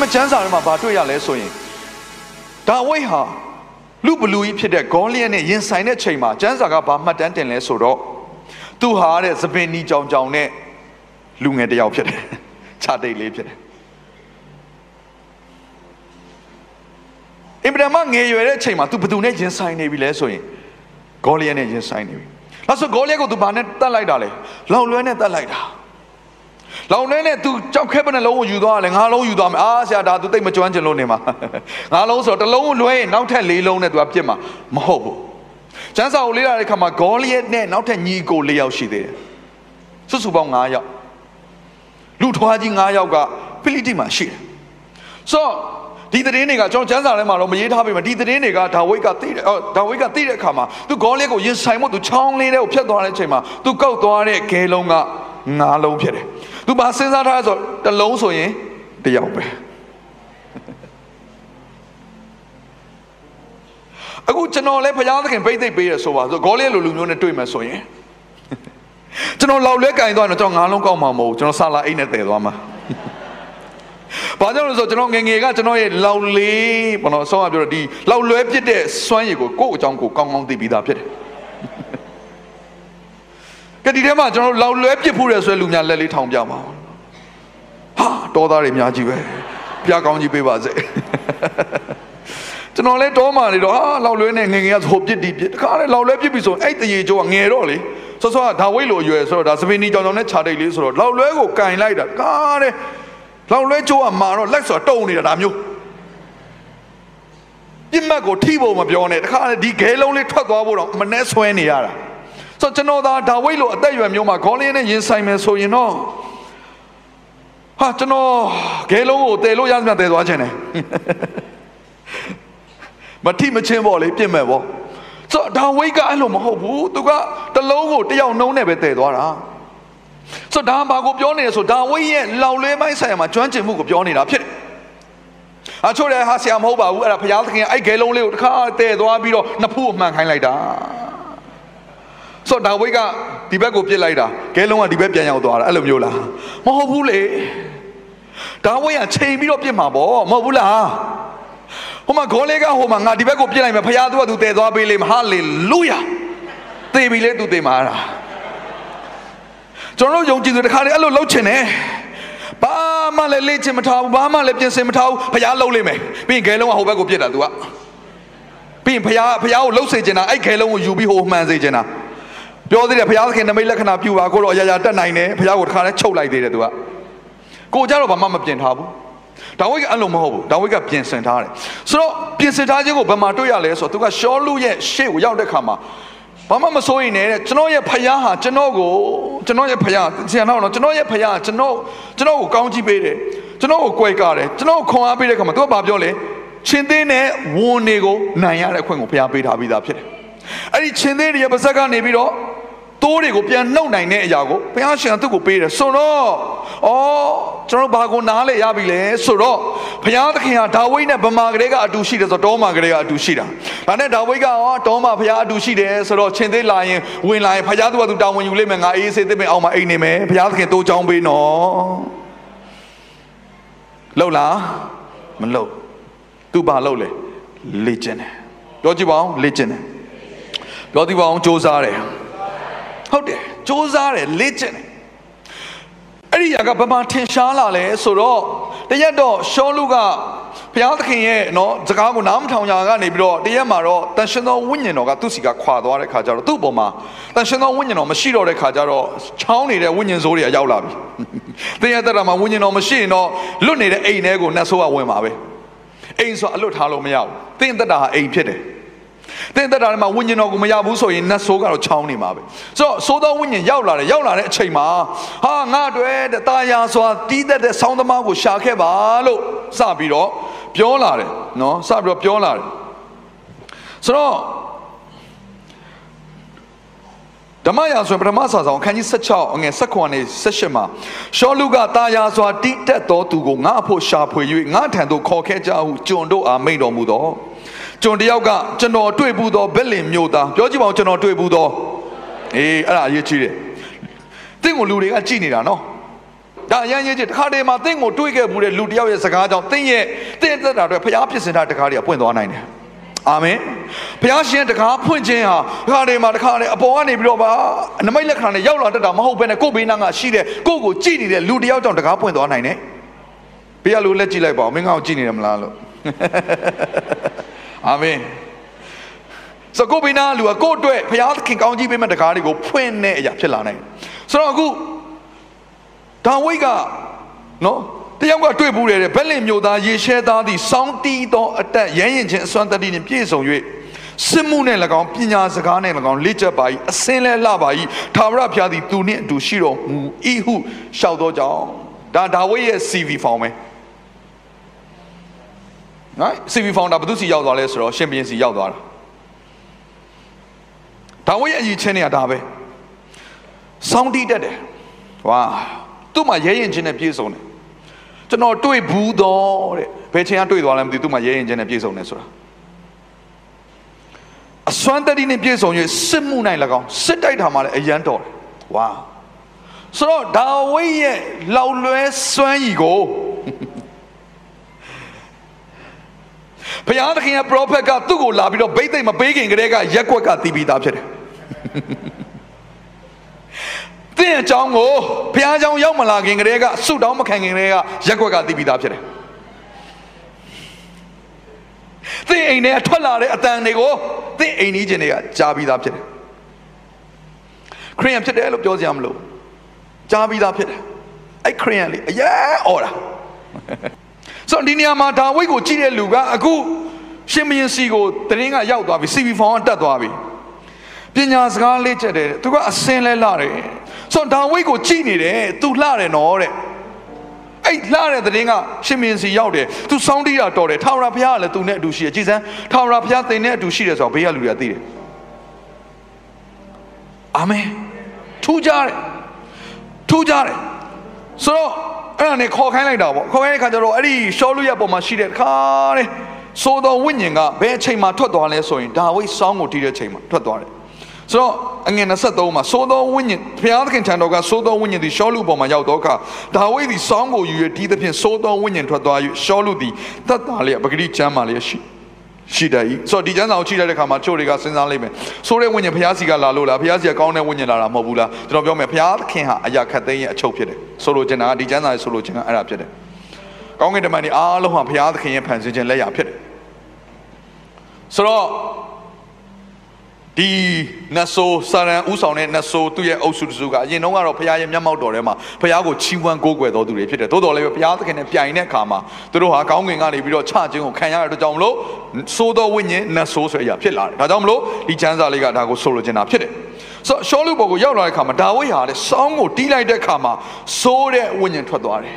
မကျမ်းစာထဲမှာဘာတွေ့ရလဲဆိုရင်ဒါဝိဒ်ဟာလူဘလူကြီးဖြစ်တဲ့ဂေါလိယက်နဲ့ရင်ဆိုင်တဲ့ချိန်မှာကျမ်းစာကဘာမှတ်တမ်းတင်လဲဆိုတော့သူဟာတဲ့သပင်နီကြောင်ကြောင်နဲ့လူငယ်တစ်ယောက်ဖြစ်တယ်ခြာတိတ်လေးဖြစ်တယ်အင်ဗြဟိမငယ်ရွယ်တဲ့ချိန်မှာ तू ဘသူနဲ့ရင်ဆိုင်နေပြီလဲဆိုရင်ဂေါလိယက်နဲ့ရင်ဆိုင်နေပြီ။ဒါဆိုဂေါလိယက်ကို तू ဘာနဲ့တတ်လိုက်တာလဲ။လောင်လွဲနဲ့တတ်လိုက်တာ။ လောင်လွဲနဲ့ तू ကြောက်ခဲပနဲ့လုံးကိုယူသွားတယ်ငါလုံးယူသွားမယ်။အာဆရာဒါ तू သိပ်မကျွမ်းကျင်လို့နေမှာ။ငါလုံးဆိုတော့တစ်လုံးကိုလွဲရင်နောက်ထပ်လေးလုံးနဲ့ तू ကပြစ်မှာမဟုတ်ဘူး။ကျမ်းစာကိုလေ့လာတဲ့အခါမှာဂေါလိယက်နဲ့နောက်ထပ်ညီကို၄ယောက်ရှိသေးတယ်။စုစုပေါင်း၅ယောက်။လူထွားကြီး၅ယောက်ကဖိလိတိမှာရှိတယ်။ဆိုတော့ဒီသတင်းတွေကကျွန်တော်ကျမ်းစာထဲမှာတော့မရေးထားပေမဲ့ဒီသတင်းတွေကဒါဝိဒ်ကသိတယ်အော်ဒါဝိဒ်ကသိတဲ့အခါမှာသူဂေါလိယက်ကိုရင်ဆိုင်ဖို့သူချောင်းလေးတဲ့ကိုဖြတ်သွားတဲ့အချိန်မှာသူကောက်သွားတဲ့ခဲလုံးက ငါးလုံးဖြစ်တယ်။သူဘာစဉ်းစားထားလဲဆိုတော့တစ်လုံးဆိုရင်တစ်ယောက်ပဲ။အခုကျွန်တော်လည်းဘုရားသခင်ဗိတ်သိက်ပေးရဆိုပါဆိုဂေါလိယက်လိုလူမျိုးနဲ့တွေ့မယ်ဆိုရင်ကျွန်တော်လောက်လွဲကင်သွားရင်ကျွန်တော်ငါးလုံးကောက်မှာမဟုတ်ဘူးကျွန်တော်ဆာလာအိတ်နဲ့တည်သွားမှာ။ဘာကြောင့်လဲဆိုတော့ကျွန်တော်ငယ်ငယ်ကကျွန်တော်ရဲ့လောက်လေးဘာလို့ဆောင်းကပြောတော့ဒီလောက်လွဲပြစ်တဲ့စွမ်းရည်ကိုကိုယ့်အကြောင်းကိုကောင်းကောင်းသိပြီးသားဖြစ်တယ်။ ကတိထဲမှာကျွန်တော်လောက်လွဲပြစ်ဖို့ရဆိုလူများလက်လေးထောင်ပြပါဦး။ဟာတော်သားတွေအများကြီးပဲ။ပြကောင်းကြီးပေးပါစေ။ကျွန်တော်လဲတောမှနေတော့ဟာလောက်လွဲနဲ့ငယ်ငယ်ကဆိုပြစ်ဒီပြစ်တခါလဲလောက်လွဲပြစ်ပြီဆိုအဲ့တရေကျော်ကငယ်တော့လေဆောဆောကဒါဝိတ်လိုအရွယ်ဆိုတော့ဒါစပင်းနီကြောင်ကြောင်နဲ့ခြာတိတ်လေးဆိုတော့လောက်လွဲကိုကင်လိုက်တာကားတဲ့လောင်လွဲကျိုးကမာတော့လက်ဆိုတာတုံနေတာဒါမျိုးပြစ်မှတ်ကိုထိဖို့မပြောနဲ့တခါလေဒီဂဲလုံးလေးထွက်သွားဖို့တော့မနှဲဆွဲနေရတာ ဆိုတော့ကျွန်တော်သာဒါဝိတ်လိုအသက်အရွယ်မျိုးမှာခေါင်းလေးနဲ့ရင်ဆိုင်မယ်ဆိုရင်တော့ဟာကျွန်တော်ဂဲလုံးကိုတည်လို့ရမှတည်သွားခြင်းတယ်မထိမချင်းပေါ့လေပြစ်မဲ့ပေါ့ဆိုတော့ဒါဝိတ်ကအဲ့လိုမဟုတ်ဘူးသူကတလုံးကိုတယောက်နှုံးနဲ့ပဲတည်သွားတာဆိုတော့ဒါဘာကိုပြောနေလဲဆိုဒါဝိရဲ့လောင်လဲမိုင်းဆိုင်မှာကျွမ်းကျင်မှုကိုပြောနေတာဖြစ်တယ်။အချို့လည်းဟာဆရာမဟုတ်ပါဘူးအဲ့ဒါဘုရားသခင်အဲ့ဂဲလုံးလေးကိုတစ်ခါတည့်သွားပြီးတော့နှစ်ဖူးအမှန်ခိုင်းလိုက်တာ။ ဆိုတော့ဒါဝိကဒီဘက်ကိုပြစ်လိုက်တာဂဲလုံးကဒီဘက်ပြန်ရောက်သွားတာအဲ့လိုမျိုးလား။မဟုတ်ဘူးလေ။ဒါဝိကချိန်ပြီးတော့ပြစ်မှာပေါ့မဟုတ်ဘူးလား။ဟိုမှာဂေါလေးကဟိုမှာငါဒီဘက်ကိုပြစ်လိုက်မယ်ဘုရားသူကသူတည်သွားပေးလိမ့်မယ်ဟာလေလုယာ။သေပြီလေသူသေမှာလား။ကျွန်တော်တို့ယုံကြည်သူတခါလေအဲ့လိုလှုပ်ချင်တယ်ဘာမှလည်းလေ့ချင်မထားဘူးဘာမှလည်းပြင်ဆင်မထားဘူးဖရားလှုပ်လိမ့်မယ်ပြီးရင်ဂဲလုံးကဟိုဘက်ကိုပြစ်တာ तू ကပြီးရင်ဖရားဖရားကိုလှုပ်စေချင်တာအဲ့ဂဲလုံးကိုယူပြီးဟိုမှန်စေချင်တာ ပြောသေးတယ်ဖရားသခင်နမိတ်လက္ခဏာပြုပါကိုတော့အရာရာတက်နိုင်တယ်ဖရားကိုတခါလဲချုပ်လိုက်သေးတယ် तू ကကိုကြတော့ဘာမှမပြင်ထားဘူးဒါဝိဒ်ကအဲ့လိုမဟုတ်ဘူးဒါဝိဒ်ကပြင်ဆင်ထားတယ်ဆိုတော့ပြင်ဆင်ထားခြင်းကိုဘယ်မှာတွေ့ရလဲဆိုတော့ तू ကရှောလူရဲ့ရှေ့ကိုရောက်တဲ့ခါမှာဘာမှမစိုးရင်လည်းကျွန်တော်ရဲ့ဖယားဟာကျွန်တော်ကိုကျွန်တော်ရဲ့ဖယားဆရာတော်တော့ကျွန်တော်ရဲ့ဖယားကျွန်တော်ကျွန်တော်ကိုကောင်းကြီးပေးတယ်ကျွန်တော်ကိုကြွယ်ကားတယ်ကျွန်တော်ကိုခွန်အားပေးတဲ့ခါမှာသူကဘာပြောလဲချင်းသေးနဲ့ဝန်တွေကိုနိုင်ရတဲ့အခွင့်ကိုဖယားပေးထားပြီးသားဖြစ်တယ်အဲ့ဒီချင်းသေးတွေရဲ့ပါဇက်ကနေပြီးတော့ တိုးတွေကိုပြန်နှုတ်နိုင်တဲ့အရာကိုဘုရားရှင်ကသူ့ကိုပေးတယ်ဆိုတော့ဩကျွန်တော်ဘာကိုနားလဲရပြီလဲဆိုတော့ဘုရားသခင်ဟာဒါဝိဒ်နဲ့ဗမာကလေးကအတူရှိတယ်ဆိုတော့တောမာကလေးကအတူရှိတာဒါနဲ့ဒါဝိဒ်ကရောတောမာဘုရားအတူရှိတယ်ဆိုတော့ချင်းသေးလာရင်ဝင်လာရင်ဘုရားသူကသူတာဝန်ယူလိမ့်မယ်ငါအေးစေးသိမ့်မယ်အောင်မအိမ်နေမယ်ဘုရားသခင်တိုးချောင်းပေးနော်လှုပ်လားမလှုပ်သူဘာလှုပ်လဲလေ့ကျင့်တယ်ပြောကြည့်ပါဦးလေ့ကျင့်တယ်ပြောကြည့်ပါအောင်စ조사တယ် ဟုတ်တယ်စ조사တယ်လေ့ကျင့်တယ်အဲ့ဒီຢာကဘာမှထင်ရှားလာလဲဆိုတော့တရက်တော့ရှောလူကဘုရားသခင်ရဲ့နော်စကားကိုနားမထောင်ညာကနေပြီးတော့တရက်မှာတော့တန်ရှင်သောဝိညာဉ်တော်ကသူ့စီကခွာသွားတဲ့ခါကျတော့သူ့ပေါ်မှာတန်ရှင်သောဝိညာဉ်တော်မရှိတော့တဲ့ခါကျတော့ချောင်းနေတဲ့ဝိညာဉ်ဆိုးတွေကရောက်လာပြီ။တင်းရတဲ့မှာဝိညာဉ်တော်မရှိရင်တော့လွတ်နေတဲ့အိမ်ထဲကိုနှဆိုးကဝင်ပါပဲ။အိမ်ဆိုအလွတ်ထားလို့မရဘူး။တင်းသက်တာဟာအိမ်ဖြစ်တယ်။ သင်သက်တာထဲမှာဝိညာဉ်တော်ကိုမရဘူးဆိုရင်နတ်ဆိုးကတော့ချောင်းနေမှာပဲဆိုတော့သိုးသောဝိညာဉ်ရောက်လာတယ်ရောက်လာတဲ့အချိန်မှာဟာငါတွေ့တဲ့တာယာစွာတီးသက်တဲ့ဆောင်းသမားကိုရှာခဲ့ပါလို့စပြီးတော့ပြောလာတယ်နော်စပြီးတော့ပြောလာတယ်ဆိုတော့ဓမ္မရာဆိုရင်ပထမစာဆောင်အခန်းကြီး16အငယ်16နဲ့18မှာရှောလူကတာယာစွာတိတက်တော်သူကိုငါအဖို့ရှာဖွေ၍ငါထံသို့ခေါ်ခဲ့ကြဟုကျွန်တို့အားမိန့်တော်မူသော ကျွန်တယောက်ကကျွန်တော်တွေ့ဘူးသောဘက်လင်မျိုးသားပြောကြည့်ပါဦးကျွန်တော်တွေ့ဘူးသောအေးအဲ့ဒါအရေးကြီးတယ်တင့်ကိုလူတွေကကြည်နေတာနော်ဒါအရင်ရေးချစ်တခါတည်းမှာတင့်ကိုတွေးခဲ့ဘူးတဲ့လူတယောက်ရဲ့စကားကြောင့်တင့်ရဲ့တင့်သက်တာအတွက်ဖျားဖြစ်စင်တာတခါတည်းကပွင့်သွားနိုင်တယ်အာမင်ဘုရားရှင်တကားဖွင့်ခြင်းဟာတခါတည်းမှာတခါတည်းအပေါ်ကနေပြီးတော့ပါနမိတ်လက္ခဏာနဲ့ရောက်လာတတ်တာမဟုတ်ဘဲနဲ့ကိုယ်ဘေးနားကရှိတဲ့ကိုယ့်ကိုကြည့်နေတဲ့လူတယောက်ကြောင့်တကားပွင့်သွားနိုင်တယ်ဘေးကလူလက်ကြည့်လိုက်ပါဦးမင်းကောင်ကြည့်နေတယ်မလားလို့ အာမင်စကုပိနာလူကကိုယ့်အတွက်ဘုရားသခင်ကောင်းကြီးပေးမဲ့တကားတွေကိုဖွင့်တဲ့အရာဖြစ်လာနိုင်ဆိုတော့အခုဒါဝိတ်ကနော်တယောက်ကတွေ့ဘူးတယ်ဘက်လင်မျိုးသားရေရှဲသားသည်စောင်းတီးသောအတက်ရမ်းရင်ချင်းအစွမ်းတတိနှင့်ပြည့်စုံ၍စစ်မှုနဲ့၎င်းပညာစကားနဲ့၎င်းလေ့ကျက်ပါ၏အစင်းလဲလှပါ၏သာဝရဘုရားသည်သူနှင့်အတူရှိတော်မူ၏ဟုရှောက်သောကြောင့်ဒါဒါဝိရဲ့ CV ဖောင်ပဲ နော် CV ဖောင်တာဘယ်သူစီရောက်သွားလဲဆိုတော့ရှင်ဘုရင်စီရောက်သွားတာဒါဝိရဲ့အရေးချင်းတွေကဒါပဲစောင်းတီးတတ်တယ်ဝါသူ့မှာရဲရင်ချင်းနဲ့ပြည့်စုံတယ်ကျွန်တော်တွေ့ဘူးတော့တဲ့ဘယ်ချိန်ကတွေ့သွားလဲမသိသူ့မှာရဲရင်ချင်းနဲ့ပြည့်စုံတယ်ဆိုတာအစွမ်းတတိနဲ့ပြည့်စုံ၍စစ်မှုနိုင်၎င်းစစ်တိုက်တာမှလည်းအယံတော်တယ်ဝါဆိုတော့ဒါဝိရဲ့လောက်လွဲစွမ်းရည်ကို ဘုရားသခင်ရဲ့ prophet ကသူ့ကိုလာပြီးတော့ဗိသိက်မပေးခင်ကတည်းကရက်ွက်ကတီးပြီးသားဖြစ်တယ်သင်အကြောင်းကိုဘုရားအကြောင်းရောက်မလာခင်ကတည်းကဆုတောင်းမခံခင်ကတည်းကရက်ွက်ကတီးပြီးသားဖြစ်တယ်သင်အိမ်ထဲထွက်လာတဲ့အတန်တွေကိုသင်အိမ်ကြီးချင်းတွေကကြားပြီးသားဖြစ်တယ်ခရိယန်ဖြစ်တယ်လို့ပြောစရာမလိုကြားပြီးသားဖြစ်တယ်အဲ့ခရိယန်လေးအရေးအော်တာ ဆိုတော့ဒီနေရာမှာဒါဝိတ်ကိုကြည့်တဲ့လူကအခုရှင်မင်းစီကိုတရင်ကရောက်သွားပြီ CV ဖောင်ကတက်သွားပြီပညာစကားလေ့ကျက်တယ်သူကအစင်းလဲလာတယ်ဆိုတော့ဒါဝိတ်ကိုကြည့်နေတယ်သူလှတယ်နော်တဲ့အဲ့လှတဲ့တရင်ကရှင်မင်းစီရောက်တယ်သူစောင်းတီးတာတော်တယ်ထာဝရဘုရားကလည်းသူနဲ့အတူရှိတယ်ကြည်စမ်းထာဝရဘုရားသင်နဲ့အတူရှိတယ်ဆိုတော့ဘေးကလူတွေကသိတယ်အာမင်ထူးကြတယ်ထူးကြတယ်ဆိုတော့ အဲ့ဒါနဲ့ခေါ်ခိုင်းလိုက်တာပေါ့ခေါ်ခိုင်းတဲ့ခါကျတော့အဲ့ဒီရှောလူရဲ့ပုံမှာရှိတဲ့ခါတဲ့သို့တော်ဝိညာဉ်ကဘယ်အချိန်မှာထွက်သွားလဲဆိုရင်ဒါဝိစောင်းကိုတီးတဲ့ချိန်မှာထွက်သွားတယ်ဆိုတော့အငယ်23မှာသို့တော်ဝိညာဉ်ဘုရားသခင်ထံတော်ကသို့တော်ဝိညာဉ်သည်ရှောလူပေါ်မှာရောက်တော့အခါဒါဝိသည်စောင်းကိုယူ၍တီးသဖြင့်သို့တော်ဝိညာဉ်ထွက်သွား၍ရှောလူသည်တတ်တာလျက်ပဂတိချမ်းမာလျက်ရှိ ရှိတယ်ဤဆိုတော့ဒီကျမ်းစာကိုကြည့်တဲ့အခါမှာချို့တွေကစဉ်းစားလိမ့်မယ်ဆိုတဲ့ဝိညာဉ်ဘုရားစီကလာလို့လားဘုရားစီကကောင်းတဲ့ဝိညာဉ်လာတာမဟုတ်ဘူးလားကျွန်တော်ပြောမယ်ဘုရားသခင်ဟာအရာခတ်သိမ်းရဲ့အချုပ်ဖြစ်တယ်ဆိုလိုချင်တာဒီကျမ်းစာရဲ့ဆိုလိုချင်တာအဲ့ဒါဖြစ်တယ်ကောင်းကင်တမန်ဒီအားလုံးဟာဘုရားသခင်ရဲ့ဖန်ဆင်းခြင်းလက်ရာဖြစ်တယ်ဆိုတော့ ဒီနတ်ဆိုးစာရန်ဥဆောင်တဲ့နတ်ဆိုးသူ့ရဲ့အုပ်စုတစုကအရင်တုန်းကတော့ဘုရားရဲ့မျက်မှောက်တော်ထဲမှာဘုရားကိုချီးမွမ်းကိုးကွယ်တော်သူတွေဖြစ်တယ်သို့တော်လည်းဘုရားသခင်နဲ့ပြိုင်တဲ့အခါမှာသူတို့ဟာကောင်းကင်ကနေပြီးတော့ချခြင်းကိုခံရတဲ့အတွက်ကြောင့်မလို့သိုးတော်ဝိညာဉ်နတ်ဆိုးဆိုတဲ့အရာဖြစ်လာတယ်ဒါကြောင့်မလို့ဒီချမ်းစာလေးကဒါကိုဆိုလိုချင်တာဖြစ်တယ်ဆိုရှောလူဘော်ကိုရောက်လာတဲ့အခါမှာဒါဝိဟာတဲ့စောင်းကိုတီးလိုက်တဲ့အခါမှာဆိုးတဲ့ဝိညာဉ်ထွက်သွားတယ်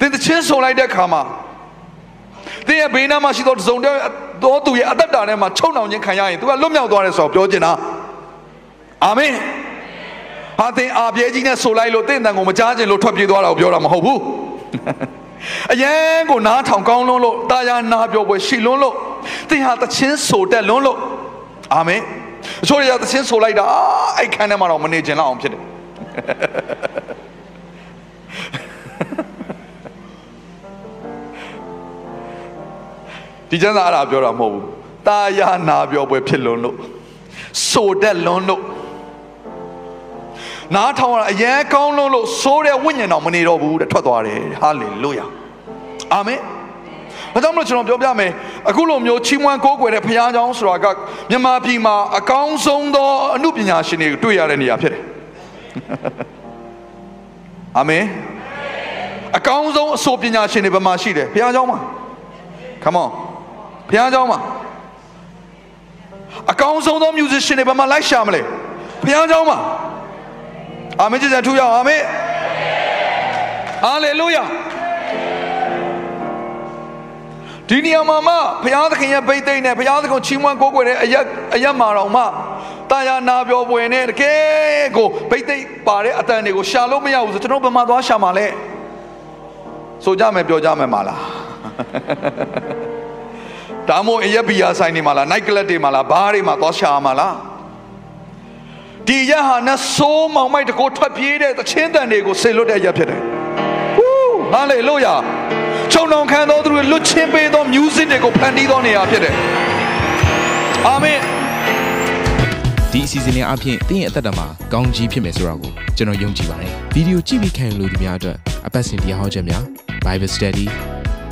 သင်တချင်းဆိုလိုက်တဲ့အခါမှာ သင်ရဲ့ဘေးနားမှာရှိသောတစုံသောသူရဲ့အသက်တာထဲမှာချုံနှောင်ခြင်းခံရရင်သူကလွတ်မြောက်သွားတယ်ဆိုတော့ပြောချင်တာအာမင်ဟာသင်အာပြဲကြီးနဲ့ဆိုလိုက်လို့သင်တန်ကိုမကြားခြင်းလို့ထွက်ပြေးသွားတာကိုပြောတာမဟုတ်ဘူးအရန်ကိုနားထောင်ကောင်းလွန်းလို့တာယာနာပြောပွဲရှိလွန်းလို့သင်ဟာတချင်းဆိုတက်လွန်းလို့အာမင်အချို့ရတချင်းဆိုလိုက်တာအဲ့ခန်းထဲမှာတော့မနေခြင်းလောက်အောင်ဖြစ်တယ် ဒီကျမ်းစာအဲ့ဒါပြောတာမဟုတ်ဘူးတာယာနာပြောပွဲဖြစ်လွန်းလို့ဆိုတက်လွန်းလို့နားထောင်ရအရင်ကောင်းလွန်းလို့ဆိုးတဲ့ဝိညာဉ်တော်မနေတော့ဘူးတဲ့ထွက်သွားတယ်ဟာလေလုယာအာမင်ဒါကြောင့်မလို့ကျွန်တော်ပြောပြမယ်အခုလိုမျိုးချီးမွမ်းကိုးကွယ်တဲ့ဘုရားကျောင်းဆိုတာကမြန်မာပြည်မှာအကောင်းဆုံးသောအမှုပညာရှင်တွေတွေ့ရတဲ့နေရာဖြစ်တယ်အာမင်အကောင်းဆုံးအဆိုပညာရှင်တွေဘယ်မှာရှိတယ်ဘုရားကျောင်းမှာ come on ဘုရားကျောင်းမှာအကောင်းဆုံးသော musician တွေဘာမှလိုက်ရှာမလဲဘုရားကျောင်းမှာအာမင်ကျေးဇူးထူရအောင်အာမင်ဟာလေလုယာဒီနေရာမှာမှဘုရားသခင်ရဲ့ဗိတ်သိမ့်နဲ့ဘုရားသခင်ချီးမွမ်းကိုးကွယ်တဲ့အရက်အရက်မှာတော့မှတာယာနာပြောပွင့်နဲ့တကယ်ကိုဗိတ်သိမ့်ပါတဲ့အတန်တွေကိုရှာလို့မရဘူးဆိုကျွန်တော်ဘယ်မှာသွားရှာမှာလဲဆိုကြမယ်ပြောကြမယ်မလား ဒါမို့အရက်ဘီယာဆိုင်တွေမှာလား night club တွေမှာလားဘားတွေမှာသွားရှာမှာလားဒီရက်ဟာနဲ့ဆိုးမောင်မိုက်တကိုထွက်ပြေးတဲ့သချင်းတန်တွေကိုဆေလွတ်တဲ့ရက်ဖြစ်တယ်ဟူးဟာလေလုယာခြုံနှောင်ခံသောသူတွေလွတ်ချင်းပေးသော music တွေကိုဖန်တီးသောနေရာဖြစ်တယ်အာမင်ဒီအစီအစဉ်လေးအပြင်တင်းရဲ့အသက်တာမှာကောင်းကြီးဖြစ်မယ်ဆိုတာကိုကျွန်တော်ယုံကြည်ပါတယ်ဗီဒီယိုကြည့်ပြီးခံယူလို့ဒီများအတွက်အပတ်စဉ်တရားဟောခြင်းများ Bible Study